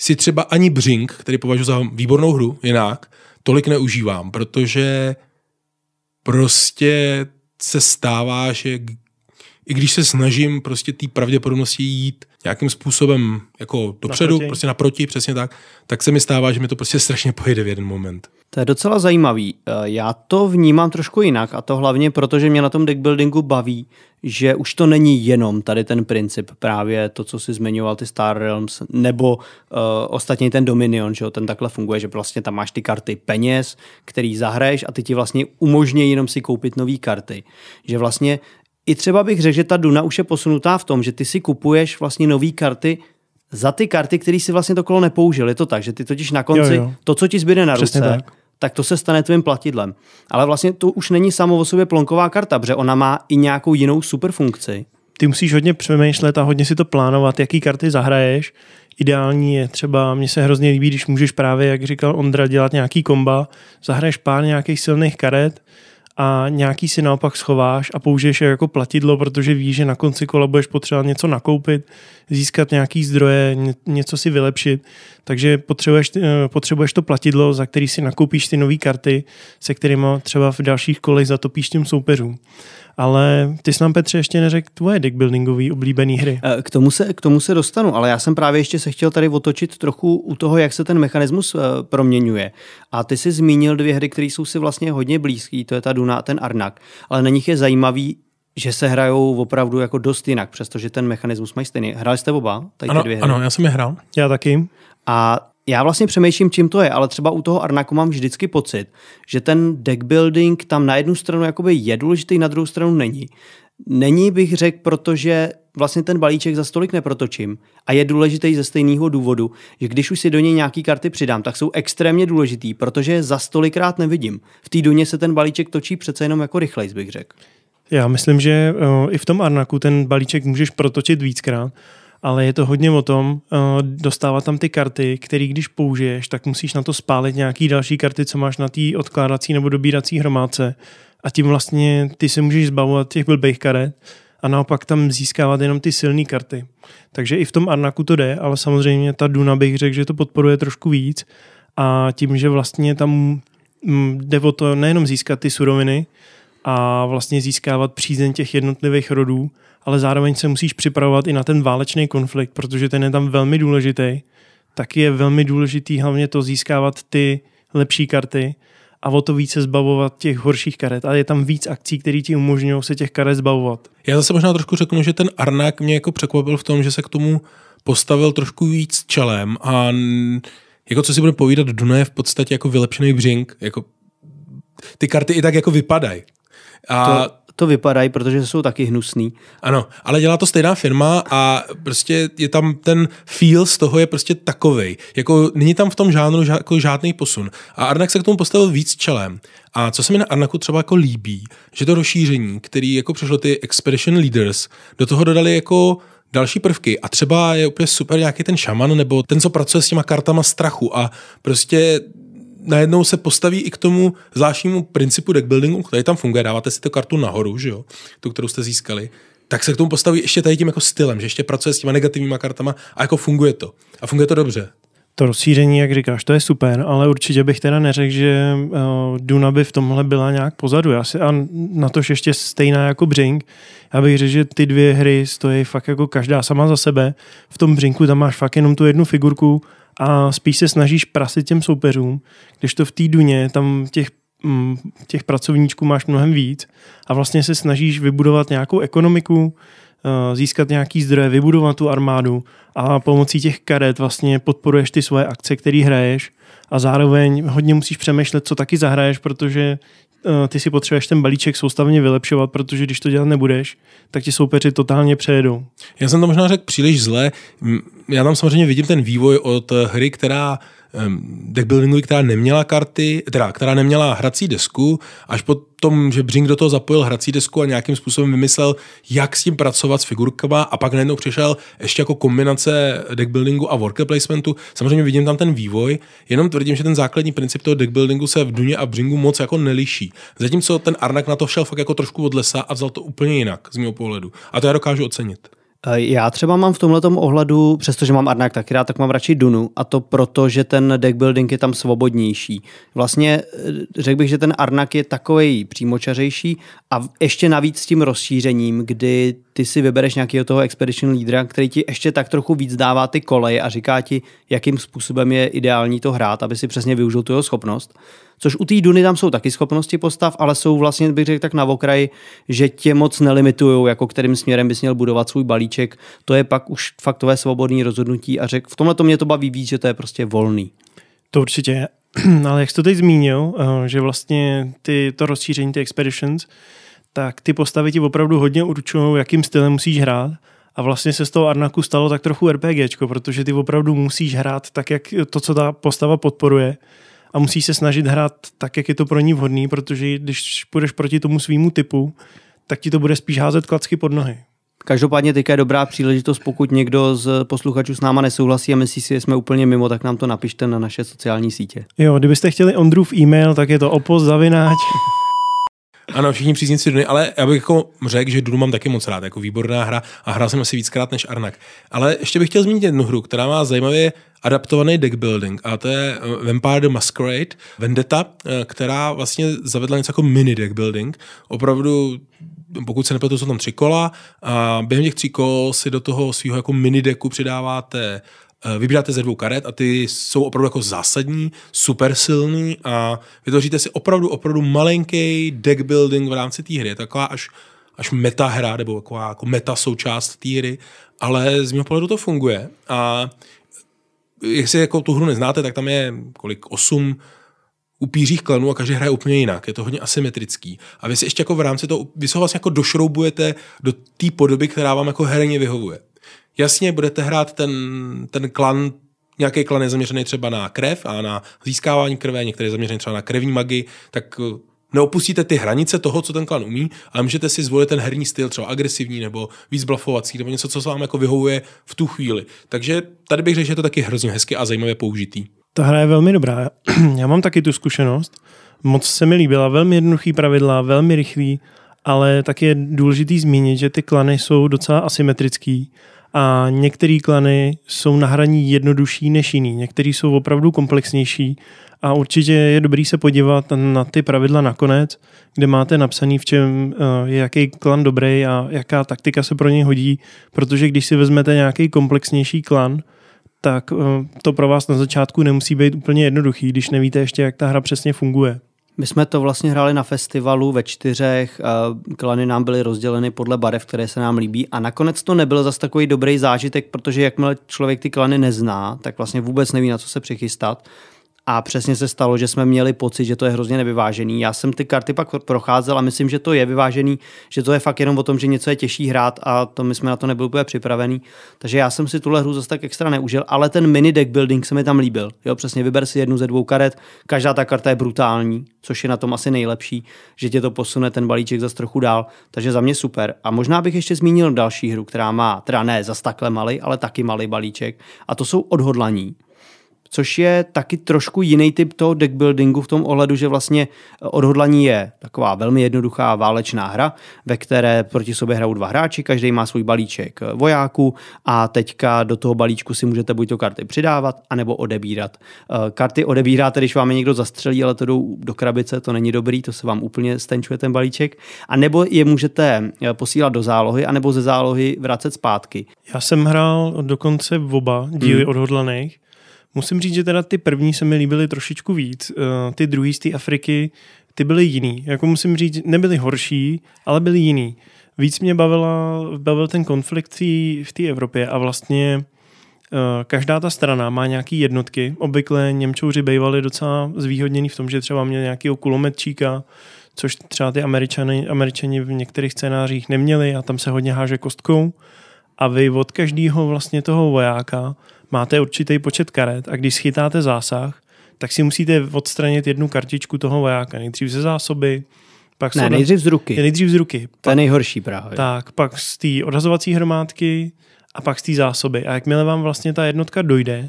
Speaker 3: si třeba ani Brink, který považuji za výbornou hru, jinak, tolik neužívám, protože prostě se stává, že i když se snažím prostě té pravděpodobnosti jít nějakým způsobem jako dopředu, naproti. prostě naproti, přesně tak, tak se mi stává, že mi to prostě strašně pojede v jeden moment.
Speaker 1: To je docela zajímavý. Eh, já to vnímám trošku jinak a to hlavně proto, že mě na tom deckbuildingu baví, že už to není jenom tady ten princip, právě to, co si zmiňoval, ty Star Realms, nebo uh, ostatně ten Dominion, že jo, ten takhle funguje, že vlastně tam máš ty karty peněz, který zahraješ a ty ti vlastně umožní jenom si koupit nové karty. Že vlastně i třeba bych řekl, že ta Duna už je posunutá v tom, že ty si kupuješ vlastně nové karty za ty karty, které si vlastně to kolo nepoužil. Je to tak, že ty totiž na konci jo, jo. to, co ti zbyde na Přesně ruce, tak. tak to se stane tvým platidlem. Ale vlastně to už není samo o sobě plonková karta, protože ona má i nějakou jinou super funkci.
Speaker 2: Ty musíš hodně přemýšlet a hodně si to plánovat, jaký karty zahraješ. Ideální je třeba, mně se hrozně líbí, když můžeš právě, jak říkal Ondra, dělat nějaký komba, zahraješ pár nějakých silných karet, a nějaký si naopak schováš a použiješ je jako platidlo, protože víš, že na konci kola budeš potřebovat něco nakoupit, získat nějaký zdroje, něco si vylepšit, takže potřebuješ, eh, potřebuješ to platidlo, za který si nakoupíš ty nové karty, se kterými třeba v dalších kolech zatopíš tím soupeřům. Ale ty jsi nám, Petře, ještě neřekl tvoje deckbuildingový oblíbený hry.
Speaker 1: Eh, k tomu, se, k tomu se dostanu, ale já jsem právě ještě se chtěl tady otočit trochu u toho, jak se ten mechanismus uh, proměňuje. A ty jsi zmínil dvě hry, které jsou si vlastně hodně blízké, to je ta Duna a ten Arnak, ale na nich je zajímavý, že se hrajou opravdu jako dost jinak, přestože ten mechanismus mají stejný. Hrali jste oba?
Speaker 3: Tady ano, dvě hry? ano, já jsem je hrál.
Speaker 2: Já taky.
Speaker 1: A já vlastně přemýšlím, čím to je, ale třeba u toho Arnaku mám vždycky pocit, že ten deck building tam na jednu stranu jakoby je důležitý, na druhou stranu není. Není bych řekl, protože vlastně ten balíček za stolik neprotočím a je důležitý ze stejného důvodu, že když už si do něj nějaký karty přidám, tak jsou extrémně důležitý, protože je za stolikrát nevidím. V té duně se ten balíček točí přece jenom jako rychlejc, bych řekl.
Speaker 2: Já myslím, že uh, i v tom Arnaku ten balíček můžeš protočit víckrát, ale je to hodně o tom uh, dostávat tam ty karty, které když použiješ, tak musíš na to spálit nějaký další karty, co máš na té odkládací nebo dobírací hromádce a tím vlastně ty se můžeš zbavovat těch blbých karet a naopak tam získávat jenom ty silné karty. Takže i v tom Arnaku to jde, ale samozřejmě ta Duna bych řekl, že to podporuje trošku víc a tím, že vlastně tam mm, jde o to nejenom získat ty suroviny a vlastně získávat přízeň těch jednotlivých rodů, ale zároveň se musíš připravovat i na ten válečný konflikt, protože ten je tam velmi důležitý. Tak je velmi důležitý hlavně to získávat ty lepší karty a o to více zbavovat těch horších karet. A je tam víc akcí, které ti umožňují se těch karet zbavovat.
Speaker 3: Já zase možná trošku řeknu, že ten Arnak mě jako překvapil v tom, že se k tomu postavil trošku víc čelem a jako co si bude povídat, Duna je v podstatě jako vylepšený břink. Jako, ty karty i tak jako vypadají.
Speaker 1: A to to vypadají, protože jsou taky hnusný.
Speaker 3: Ano, ale dělá to stejná firma a prostě je tam ten feel z toho je prostě takovej. Jako není tam v tom žánru ža, jako žádný posun. A Arnak se k tomu postavil víc čelem. A co se mi na Arnaku třeba jako líbí, že to rozšíření, který jako přišlo ty Expedition Leaders, do toho dodali jako další prvky a třeba je úplně super nějaký ten šaman nebo ten, co pracuje s těma kartama strachu a prostě najednou se postaví i k tomu zvláštnímu principu deckbuildingu, který tam funguje, dáváte si tu kartu nahoru, že jo, tu, kterou jste získali, tak se k tomu postaví ještě tady tím jako stylem, že ještě pracuje s těma negativníma kartama a jako funguje to. A funguje to dobře.
Speaker 2: To rozšíření, jak říkáš, to je super, ale určitě bych teda neřekl, že uh, Duna by v tomhle byla nějak pozadu. Já si, a na to ještě stejná jako Brink. Já bych řekl, že ty dvě hry stojí fakt jako každá sama za sebe. V tom Brinku tam máš fakt jenom tu jednu figurku a spíš se snažíš prasit těm soupeřům, když to v té Duně tam těch mm, těch pracovníčků máš mnohem víc a vlastně se snažíš vybudovat nějakou ekonomiku, Eh, získat nějaký zdroje, vybudovat tu armádu a pomocí těch karet vlastně podporuješ ty svoje akce, které hraješ a zároveň hodně musíš přemýšlet, co taky zahraješ, protože ty si potřebuješ ten balíček soustavně vylepšovat, protože když to dělat nebudeš, tak ti soupeři totálně přejedou.
Speaker 3: Já jsem to možná řekl příliš zle. Já tam samozřejmě vidím ten vývoj od hry, která deckbuildingu, která neměla karty, teda která neměla hrací desku, až po tom, že Brink do toho zapojil hrací desku a nějakým způsobem vymyslel, jak s tím pracovat s figurkama a pak najednou přišel ještě jako kombinace deckbuildingu a worker placementu. Samozřejmě vidím tam ten vývoj, jenom tvrdím, že ten základní princip toho deckbuildingu se v Duně a Bringu moc jako neliší. Zatímco ten Arnak na to šel fakt jako trošku od lesa a vzal to úplně jinak z mého pohledu. A to já dokážu ocenit.
Speaker 1: Eh, já třeba mám v tomhle ohledu, přestože mám Arnak taky rád, tak mám radši Dunu a to proto, že ten deck building je tam svobodnější. Vlastně eh, řekl bych, že ten Arnak je takový přímočařejší a ještě navíc s tím rozšířením, kdy ty si vybereš nějakého toho expedition lídra, který ti ještě tak trochu víc dává ty koleje a říká ti, jakým způsobem je ideální to hrát, aby si přesně využil tu jeho schopnost. Což u té Duny tam jsou taky schopnosti postav, ale jsou vlastně, bych řekl tak na okraji, že tě moc nelimitují, jako kterým směrem bys měl budovat svůj balíček. To je pak už faktové svobodné rozhodnutí a řek, v tomhle to mě to baví víc, že to je prostě volný.
Speaker 2: To určitě, ale jak jsi to teď zmínil, eh, že vlastně ty, to rozšíření, ty expeditions, tak ty postavy ti opravdu hodně určují, jakým stylem musíš hrát. A vlastně se z toho Arnaku stalo tak trochu RPGčko, protože ty opravdu musíš hrát tak, jak to, co ta postava podporuje a musí se snažit hrát tak, jak je to pro ní vhodný, protože když půjdeš proti tomu svýmu typu, tak ti to bude spíš házet klacky pod nohy.
Speaker 1: Každopádně teďka je dobrá příležitost, pokud někdo z posluchačů s náma nesouhlasí a myslí si, že jsme úplně mimo, tak nám to napište na naše sociální sítě.
Speaker 2: Jo, kdybyste chtěli Ondrův e-mail, tak je to opozavináč.
Speaker 3: Ano, všichni příznivci Duny, ale já bych jako řekl, že Dunu mám taky moc rád, jako výborná hra a hrál jsem asi víckrát než Arnak. Ale ještě bych chtěl zmínit jednu hru, která má zajímavě adaptovaný deck building a to je eh, Vampire the Masquerade Vendetta, eh, která vlastně zavedla něco jako mini deck building. Opravdu pokud se nepletu, jsou tam tři kola a během těch tří kol si do toho svého jako mini decku přidáváte vybíráte ze dvou karet a ty jsou opravdu jako zásadní, super silný a vytvoříte si opravdu, opravdu malinký deck building v rámci té hry. Je taková až, až meta hra, nebo taková jako meta součást té hry, ale z mého pohledu to funguje a jestli jako tu hru neznáte, tak tam je kolik, osm upířích klanů a každý hraje úplně jinak. Je to hodně asymetrický. A vy si ještě jako v rámci toho, vy se vlastně jako došroubujete do té podoby, která vám jako herně vyhovuje. Jasně, budete hrát ten, ten klan nějaký klan je zaměřený třeba na krev a na získávání krve, některý je zaměřený třeba na krevní magi, tak neopustíte ty hranice toho, co ten klan umí, ale můžete si zvolit ten herní styl, třeba agresivní nebo víc blafovací, nebo něco, co se vám jako vyhovuje v tu chvíli. Takže tady bych řekl, že je to taky hrozně hezky a zajímavě použitý.
Speaker 2: Ta hra je velmi dobrá. Já mám taky tu zkušenost. Moc se mi líbila. Velmi jednoduchý pravidla, velmi rychlý, ale tak je důležitý zmínit, že ty klany jsou docela asymetrický a některé klany jsou na hraní jednodušší než jiný. Některý jsou opravdu komplexnější a určitě je dobrý se podívat na ty pravidla nakonec, kde máte napsaný, v čem eh, je jaký klan dobrý a jaká taktika se pro něj hodí, protože když si vezmete nějaký komplexnější klan, tak eh, to pro vás na začátku nemusí být úplně jednoduchý, když nevíte ještě, jak ta hra přesně funguje.
Speaker 1: My jsme to vlastně hráli na festivalu ve čtyřech, klany nám byly rozděleny podle barev, které se nám líbí. A nakonec to nebyl zase takový dobrý zážitek, protože jakmile člověk ty klany nezná, tak vlastně vůbec neví, na co se přichystat a přesně se stalo, že jsme měli pocit, že to je hrozně nevyvážený. Já jsem ty karty pak procházel a myslím, že to je vyvážený, že to je fakt jenom o tom, že něco je těžší hrát a to my jsme na to nebyli úplně připravený. Takže já jsem si tuhle hru zase tak extra neužil, ale ten mini deck building se mi tam líbil. Jo, přesně vyber si jednu ze dvou karet, každá ta karta je brutální, což je na tom asi nejlepší, že tě to posune ten balíček zase trochu dál. Takže za mě super. A možná bych ještě zmínil další hru, která má, teda ne zas takhle malý, ale taky malý balíček, a to jsou odhodlaní což je taky trošku jiný typ toho deckbuildingu v tom ohledu, že vlastně odhodlaní je taková velmi jednoduchá válečná hra, ve které proti sobě hrajou dva hráči, každý má svůj balíček vojáků a teďka do toho balíčku si můžete buď to karty přidávat, anebo odebírat. Eh, karty odebíráte, když vám je někdo zastřelí, ale to jdou do krabice, to není dobrý, to se vám úplně stenčuje ten balíček, a nebo je můžete eh, posílat do zálohy, anebo ze zálohy vracet zpátky.
Speaker 2: Já jsem hrál dokonce v oba díly hmm. odhodlaných. Musím říct, že teda ty první se mi líbily trošičku víc. Eh, ty druhý z té Afriky, ty byly jiný. Jako musím říct, nebyly horší, ale byly jiný. Víc mě bavila, bavil ten konflikt v té Evropě a vlastně Eh, každá ta strana má nějaké jednotky. Obvykle Němčouři bývali docela zvýhodnění v tom, že třeba měli nějakého kulometčíka, což třeba ty Američany, Američani v některých scénářích neměli a tam se hodně háže kostkou. A vy od každého vlastně toho vojáka máte určitý počet karet a když schytáte zásah, tak si musíte odstranit jednu kartičku toho vojáka. Nejdřív ze zásoby, pak
Speaker 1: ne, nejdřív z ruky.
Speaker 2: Je nejdřív z ruky.
Speaker 1: To je nejhorší právě.
Speaker 2: Tak, pak z té odhazovací hromádky, a pak z té zásoby. A jakmile vám vlastně ta jednotka dojde,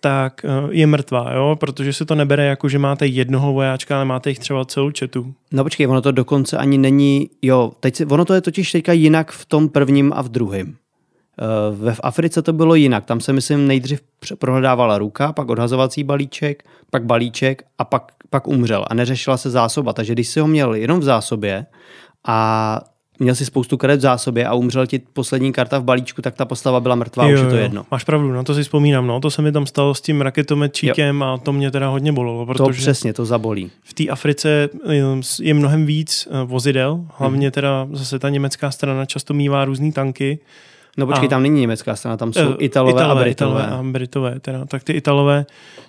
Speaker 2: tak eh, je mrtvá, jo? protože se to nebere jako, že máte jednoho vojáčka, ale máte jich třeba celou četu.
Speaker 1: No počkej, ono to dokonce ani není, jo, teď ono to je totiž teďka jinak v tom prvním a v druhém. Eh, ve v Africe to bylo jinak, tam se myslím nejdřív prohledávala ruka, pak odhazovací balíček, pak balíček a pak, pak umřel a neřešila se zásoba, takže když si ho měl jenom v zásobě a měl si spoustu karet v zásobě a umřel ti poslední karta v balíčku, tak ta postava byla mrtvá, jo, už je to jedno.
Speaker 2: Máš pravdu, no to si vzpomínám, no to se mi tam stalo s tím raketometčíkem a to mě teda hodně bolelo. Protože
Speaker 1: to přesně, to zabolí.
Speaker 2: V té Africe eh, je mnohem víc eh, vozidel, hlavně hmm. teda zase ta německá strana často mívá různý tanky,
Speaker 1: No počkej, a, tam není německá strana, tam jsou uh, Italové, Italové a Britové.
Speaker 2: Italové a Britové, teda. Tak ty Italové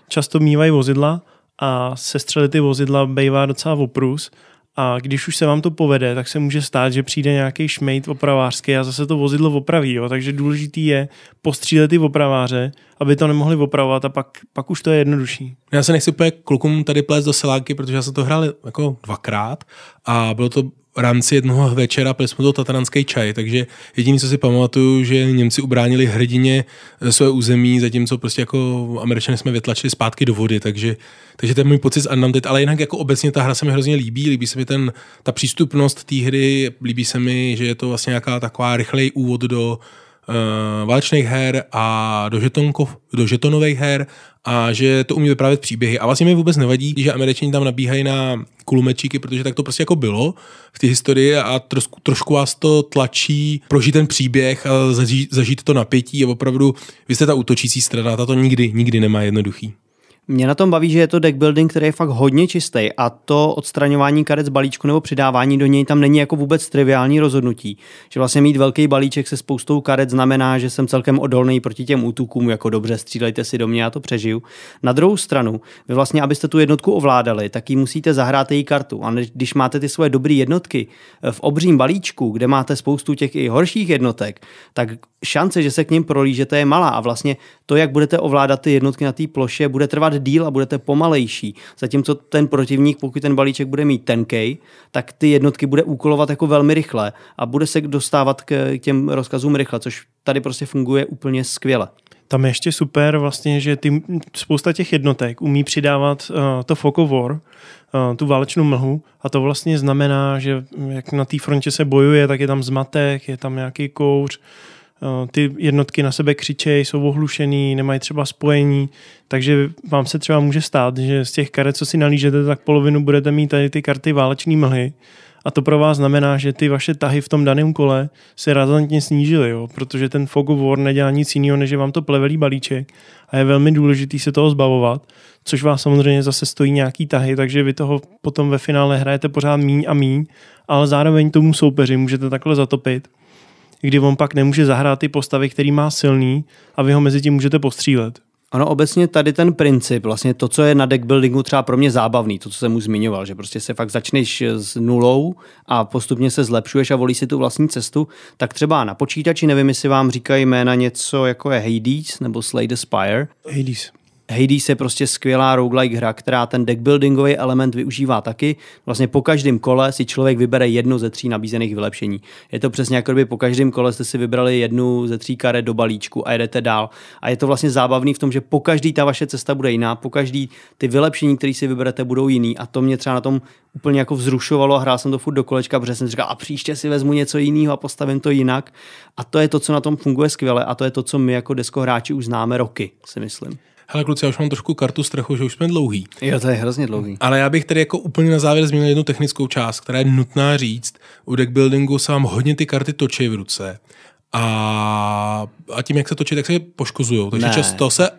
Speaker 2: často mývají vozidla a sestřelit ty vozidla bývá docela oprus a když už se vám to povede, tak se může stát, že přijde nějaký šmejt opravářský a zase to vozidlo opraví. Jo? Takže důležitý je postřílet ty opraváře, aby to nemohli opravovat a pak, pak už to je jednodušší.
Speaker 3: Já se nechci úplně klukům tady plést do seláky, protože já jsem to hrál jako dvakrát a bylo to rámci jednoho večera pili jsme to tatranský čaj, takže jediné, co si pamatuju, že Němci ubránili hrdině své území, zatímco prostě jako Američany jsme vytlačili zpátky do vody, takže, takže to je můj pocit z Undaunted, ale jinak jako obecně ta hra se mi hrozně líbí, líbí se mi ten, ta přístupnost té hry, líbí se mi, že je to vlastně nějaká taková rychlej úvod do uh, válečných her a do, žetonkov, do žetonových her a že to umí vyprávět příběhy. A vlastně mi vůbec nevadí, že američani tam nabíhají na kulumečíky, protože tak to prostě jako bylo v té historii a trošku, trošku vás to tlačí prožít ten příběh a zažít, zažít to napětí a opravdu vy jste ta útočící strana, ta to nikdy, nikdy nemá jednoduchý.
Speaker 1: Mě na tom baví, že je to deck building, který je fakt hodně čistý a to odstraňování karet z balíčku nebo přidávání do něj tam není jako vůbec triviální rozhodnutí. Že vlastně mít velký balíček se spoustou karet znamená, že jsem celkem odolný proti těm útukům, jako dobře, střílejte si do mě, já to přežiju. Na druhou stranu, vy vlastně, abyste tu jednotku ovládali, tak ji musíte zahrát její kartu. A když máte ty svoje dobré jednotky v obřím balíčku, kde máte spoustu těch i horších jednotek, tak šance, že se k ním prolížete, je malá. A vlastně to, jak budete ovládat ty jednotky na té ploše, bude trvat díl a budete pomalejší. Zatímco ten protivník, pokud ten balíček bude mít tenkej, tak ty jednotky bude úkolovat jako velmi rychle a bude se dostávat k těm rozkazům rychle, což tady prostě funguje úplně skvěle.
Speaker 2: Tam je ještě super vlastně, že ty, spousta těch jednotek umí přidávat uh, to war, uh, tu válečnou mlhu a to vlastně znamená, že jak na té frontě se bojuje, tak je tam zmatek, je tam nějaký kouř, Eh, ty jednotky na sebe křičejí, jsou ohlušený, nemají třeba spojení, takže vám se třeba může stát, že z těch karet, co si nalížete, tak polovinu budete mít tady ty karty válečné mlhy a to pro vás znamená, že ty vaše tahy v tom daném kole se razantně snížily, jo? protože ten Fog of War nedělá nic jiného, než že vám to plevelý balíček a je velmi důležitý se toho zbavovat, což vás samozřejmě zase stojí nějaký tahy, takže vy toho potom ve finále hrajete pořád míň a míň, ale zároveň tomu soupeři můžete takhle zatopit kdy on pak nemůže zahrát ty postavy, který má silný a vy ho mezi tím můžete postřílet.
Speaker 1: Ono obecně tady ten princip, vlastně to, co je na deckbuildingu třeba pro mě zábavný, to, co jsem už zmiňoval, že prostě se fakt začneš s nulou a postupně se zlepšuješ a volíš si tu vlastní cestu, tak třeba na počítači, nevím, jestli vám říkají jména něco jako je Hades nebo Slay the Spire.
Speaker 2: Hades.
Speaker 1: Hades je prostě skvělá roguelike hra, která ten deckbuildingový element využívá taky. Vlastně po každém kole si člověk vybere jednu ze tří nabízených vylepšení. Je to přesně jako kdyby po každém kole jste si vybrali jednu ze tří karet do balíčku a jedete dál. A je to vlastně zábavný v tom, že po každý ta vaše cesta bude jiná, po každý ty vylepšení, které si vyberete, budou jiný. A to mě třeba na tom úplně jako vzrušovalo a hrál jsem to furt do kolečka, protože jsem říkal, a příště si vezmu něco jiného a postavím to jinak. A to je to, co na tom funguje skvěle a to je to, co my jako deskohráči už známe roky, si myslím.
Speaker 3: Hele kluci, já už mám trošku kartu strachu, že už jsme dlouhý.
Speaker 1: Jo, to je hrozně dlouhý.
Speaker 3: Ale já bych tady jako úplně na závěr zmínil jednu technickou část, která je nutná říct. U deckbuildingu se vám hodně ty karty točí v ruce. A, a tím, jak se točí, tak se poškozují. Takže
Speaker 1: Ne.
Speaker 3: často se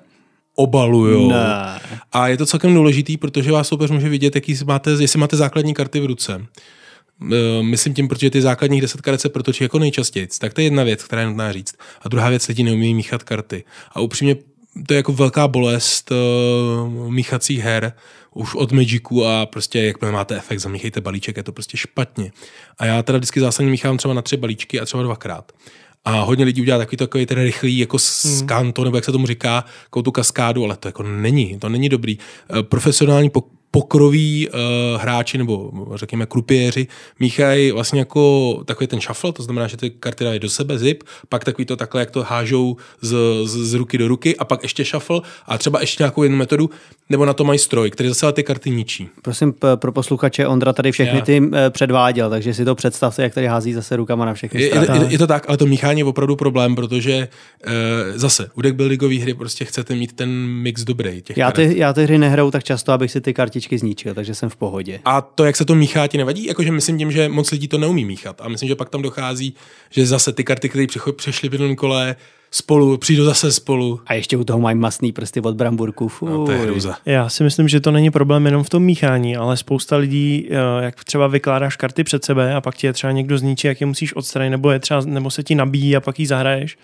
Speaker 3: obalujou.
Speaker 1: Ne.
Speaker 3: A je to celkem důležitý, protože vás soupeř může vidět, jaký máte, jestli máte základní karty v ruce. E, Myslím tím, protože ty základních deset karet se protočí jako nejčastěji. Tak to je jedna věc, která je nutná říct. A druhá věc, lidi neumí míchat karty. A upřímně to je jako velká bolest uh, míchacích her, už od Magicu a prostě jakmile máte efekt, zamíchejte balíček, je to prostě špatně. A já teda vždycky zásadně míchám třeba na tři balíčky a třeba dvakrát. A hodně lidí udělá takový takový ten rychlý jako skanto, nebo jak se tomu říká, jako tu kaskádu, ale to jako není, to není dobrý. Eh, Profesionální pokroví uh, hráči nebo řekněme krupěři míchají vlastně jako takový ten shuffle, to znamená, že ty karty dají do sebe zip, pak takový to takhle, jak to hážou z, z, z ruky do ruky a pak ještě shuffle a třeba ještě nějakou jednu metodu, nebo na to mají stroj, který zase ty karty ničí.
Speaker 1: Prosím p- pro posluchače, Ondra tady všechny
Speaker 3: Já.
Speaker 1: ty eh, předváděl, takže si to představte, jak tady hází zase rukama na všechny
Speaker 3: Je,
Speaker 1: strany.
Speaker 3: je, je, je to tak, ale to míchání je opravdu problém, protože uh, zase u deckbuildingové hry prostě chcete mít ten mix dobrý. Těch
Speaker 1: Já
Speaker 3: karet.
Speaker 1: ty, já ty hry nehraju tak často, abych si ty kartičky zničil, takže jsem v pohodě.
Speaker 3: A to, jak se to míchá, ti nevadí? Jakože myslím tím, že moc lidí to neumí míchat. A myslím, že pak tam dochází, že zase ty karty, které přešly v jednom kole spolu, přijdou zase spolu.
Speaker 1: A ještě u toho mají masný prsty od bramburků. Fuj.
Speaker 3: No, to je hruza.
Speaker 2: Já si myslím, že to není problém jenom v tom míchání, ale spousta lidí, eh, jak třeba vykládáš karty před sebe a pak ti je třeba někdo zničí, jak je musíš odstranit, nebo, je třeba, nebo se ti nabíjí a pak ji zahraješ,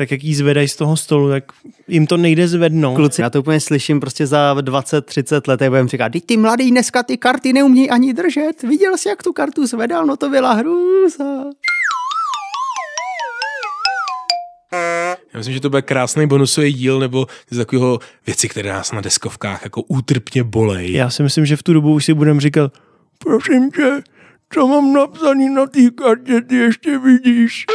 Speaker 2: tak jak ji zvedají z toho stolu, tak jim to nejde zvednout.
Speaker 1: Kluci, já to úplně slyším prostě za 20-30 let, jak budem říkat, ty mladý dneska ty karty neumí ani držet, viděl jsi, jak tu kartu zvedal, no to byla hrůza.
Speaker 3: Já myslím, že to bude krásný bonusový díl nebo z takového věci, které nás na deskovkách jako útrpně bolej.
Speaker 2: Já si myslím, že v tu dobu už si budeme říkat, prosím tě, co mám napsaný na té kartě, ty ještě vidíš.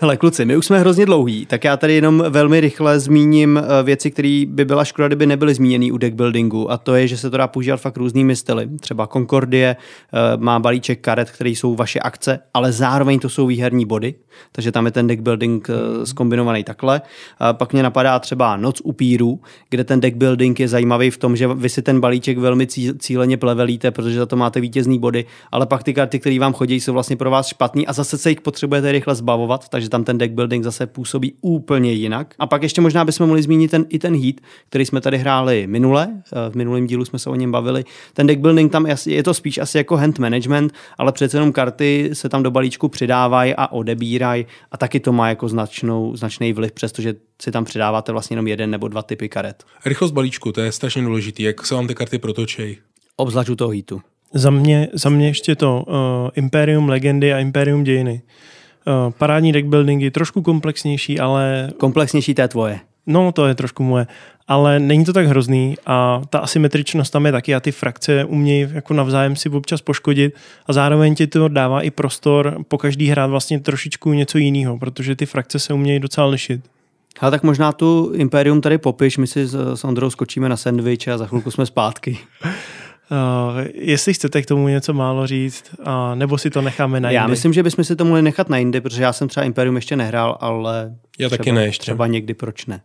Speaker 1: Hele, kluci, my už jsme hrozně dlouhý, tak já tady jenom velmi rychle zmíním eh, věci, které by byla škoda, kdyby nebyly zmíněny u deckbuildingu. A to je, že se to dá používat fakt různými styly. Třeba Concordie eh, má balíček karet, které jsou vaše akce, ale zároveň to jsou výherní body. Takže tam je ten deckbuilding eh, zkombinovaný takhle. A pak mě napadá třeba Noc upírů, kde ten deckbuilding je zajímavý v tom, že vy si ten balíček velmi cí- cíleně plevelíte, protože za to máte vítězný body, ale pak ty karty, které vám chodí, jsou vlastně pro vás špatný a zase se jich potřebujete rychle zbavovat, takže tam ten deck building zase působí úplně jinak. A pak ještě možná bychom mohli zmínit ten, i ten heat, který jsme tady hráli minule, eh, v minulém dílu jsme se o něm bavili. Ten deck building tam je, to spíš asi jako hand management, ale přece jenom karty se tam do balíčku přidávají a odebírají a taky to má jako značnou, značný vliv, přestože si tam přidáváte vlastně jenom jeden nebo dva typy karet.
Speaker 3: Rychlost balíčku, to je strašně důležitý, jak se vám ty karty protočej.
Speaker 1: Obzvlášť u toho heatu.
Speaker 2: Za mě, za mě ještě to uh, Imperium Legendy a Imperium Dějiny. Uh, parádní deckbuildingy, trošku komplexnější, ale
Speaker 1: Komplexnější to je tvoje.
Speaker 2: no to je trošku moje. Ale není to tak hrozný a ta asymetričnost tam je taky a ty frakce umějí jako navzájem si občas poškodit a zároveň ti to dává i prostor po každý hrát vlastně trošičku něco jiného, protože ty frakce se umějí docela lišit.
Speaker 1: Ale tak možná tu Imperium tady popiš, my si s, s Ondrou skočíme na sandwich a za chvilku jsme zpátky.
Speaker 2: Uh, jestli chcete k tomu něco málo říct, uh, nebo si to necháme na
Speaker 1: Já
Speaker 2: jindy.
Speaker 1: myslím, že bychom si to mohli nechat na jindy, protože já jsem třeba Imperium ještě nehrál, ale
Speaker 3: Já
Speaker 1: třeba,
Speaker 3: taky ne ještě.
Speaker 1: třeba někdy proč ne.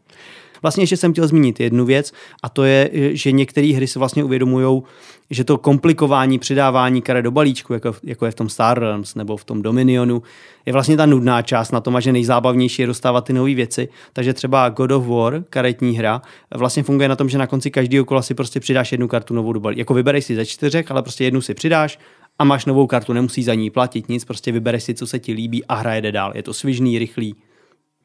Speaker 1: Vlastně ještě jsem chtěl zmínit jednu věc a to je, že některé hry se vlastně uvědomují, že to komplikování přidávání karet do balíčku, jako, jako je v tom Star Realms nebo v tom Dominionu, je vlastně ta nudná část na tom a že nejzábavnější je dostávat ty nové věci. Takže třeba God of War, karetní hra, vlastně funguje na tom, že na konci každého kola si prostě přidáš jednu kartu novou do balíčku. Jako vybereš si ze čtyřech, ale prostě jednu si přidáš a máš novou kartu, nemusí za ní platit nic, prostě vybereš si, co se ti líbí a hra jede dál. Je to svižný, rychlý,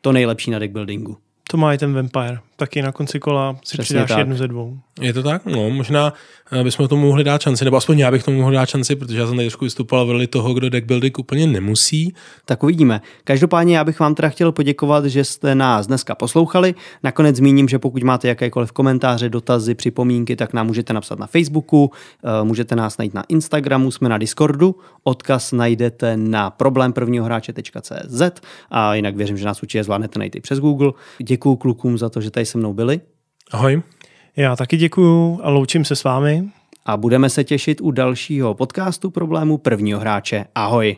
Speaker 1: to nejlepší na deckbuildingu.
Speaker 2: To má i ten Vampire. Taky na konci kola si
Speaker 1: Přesně
Speaker 2: přidáš
Speaker 1: tak.
Speaker 2: jednu ze dvou.
Speaker 3: Je to tak? No, možná eh, bychom tomu mohli dát šanci, nebo aspoň já bych tomu mohl dát šanci, protože já jsem tady trošku vystupoval v roli toho, kdo deck building úplně nemusí.
Speaker 1: Tak uvidíme. Každopádně já bych vám teda chtěl poděkovat, že jste nás dneska poslouchali. Nakonec zmíním, že pokud máte jakékoliv komentáře, dotazy, připomínky, tak nám můžete napsat na Facebooku, eh, můžete nás najít na Instagramu, jsme na Discordu, odkaz najdete na problém prvního hráče.cz a jinak věřím, že nás určitě zvládnete najít i přes Google. Děkuju klukům za to, že tady se mnou byli
Speaker 3: Ahoj.
Speaker 2: Já taky děkuju a loučím se s vámi.
Speaker 1: a budeme se těšit u dalšího podcastu problému prvního hráče. Ahoj!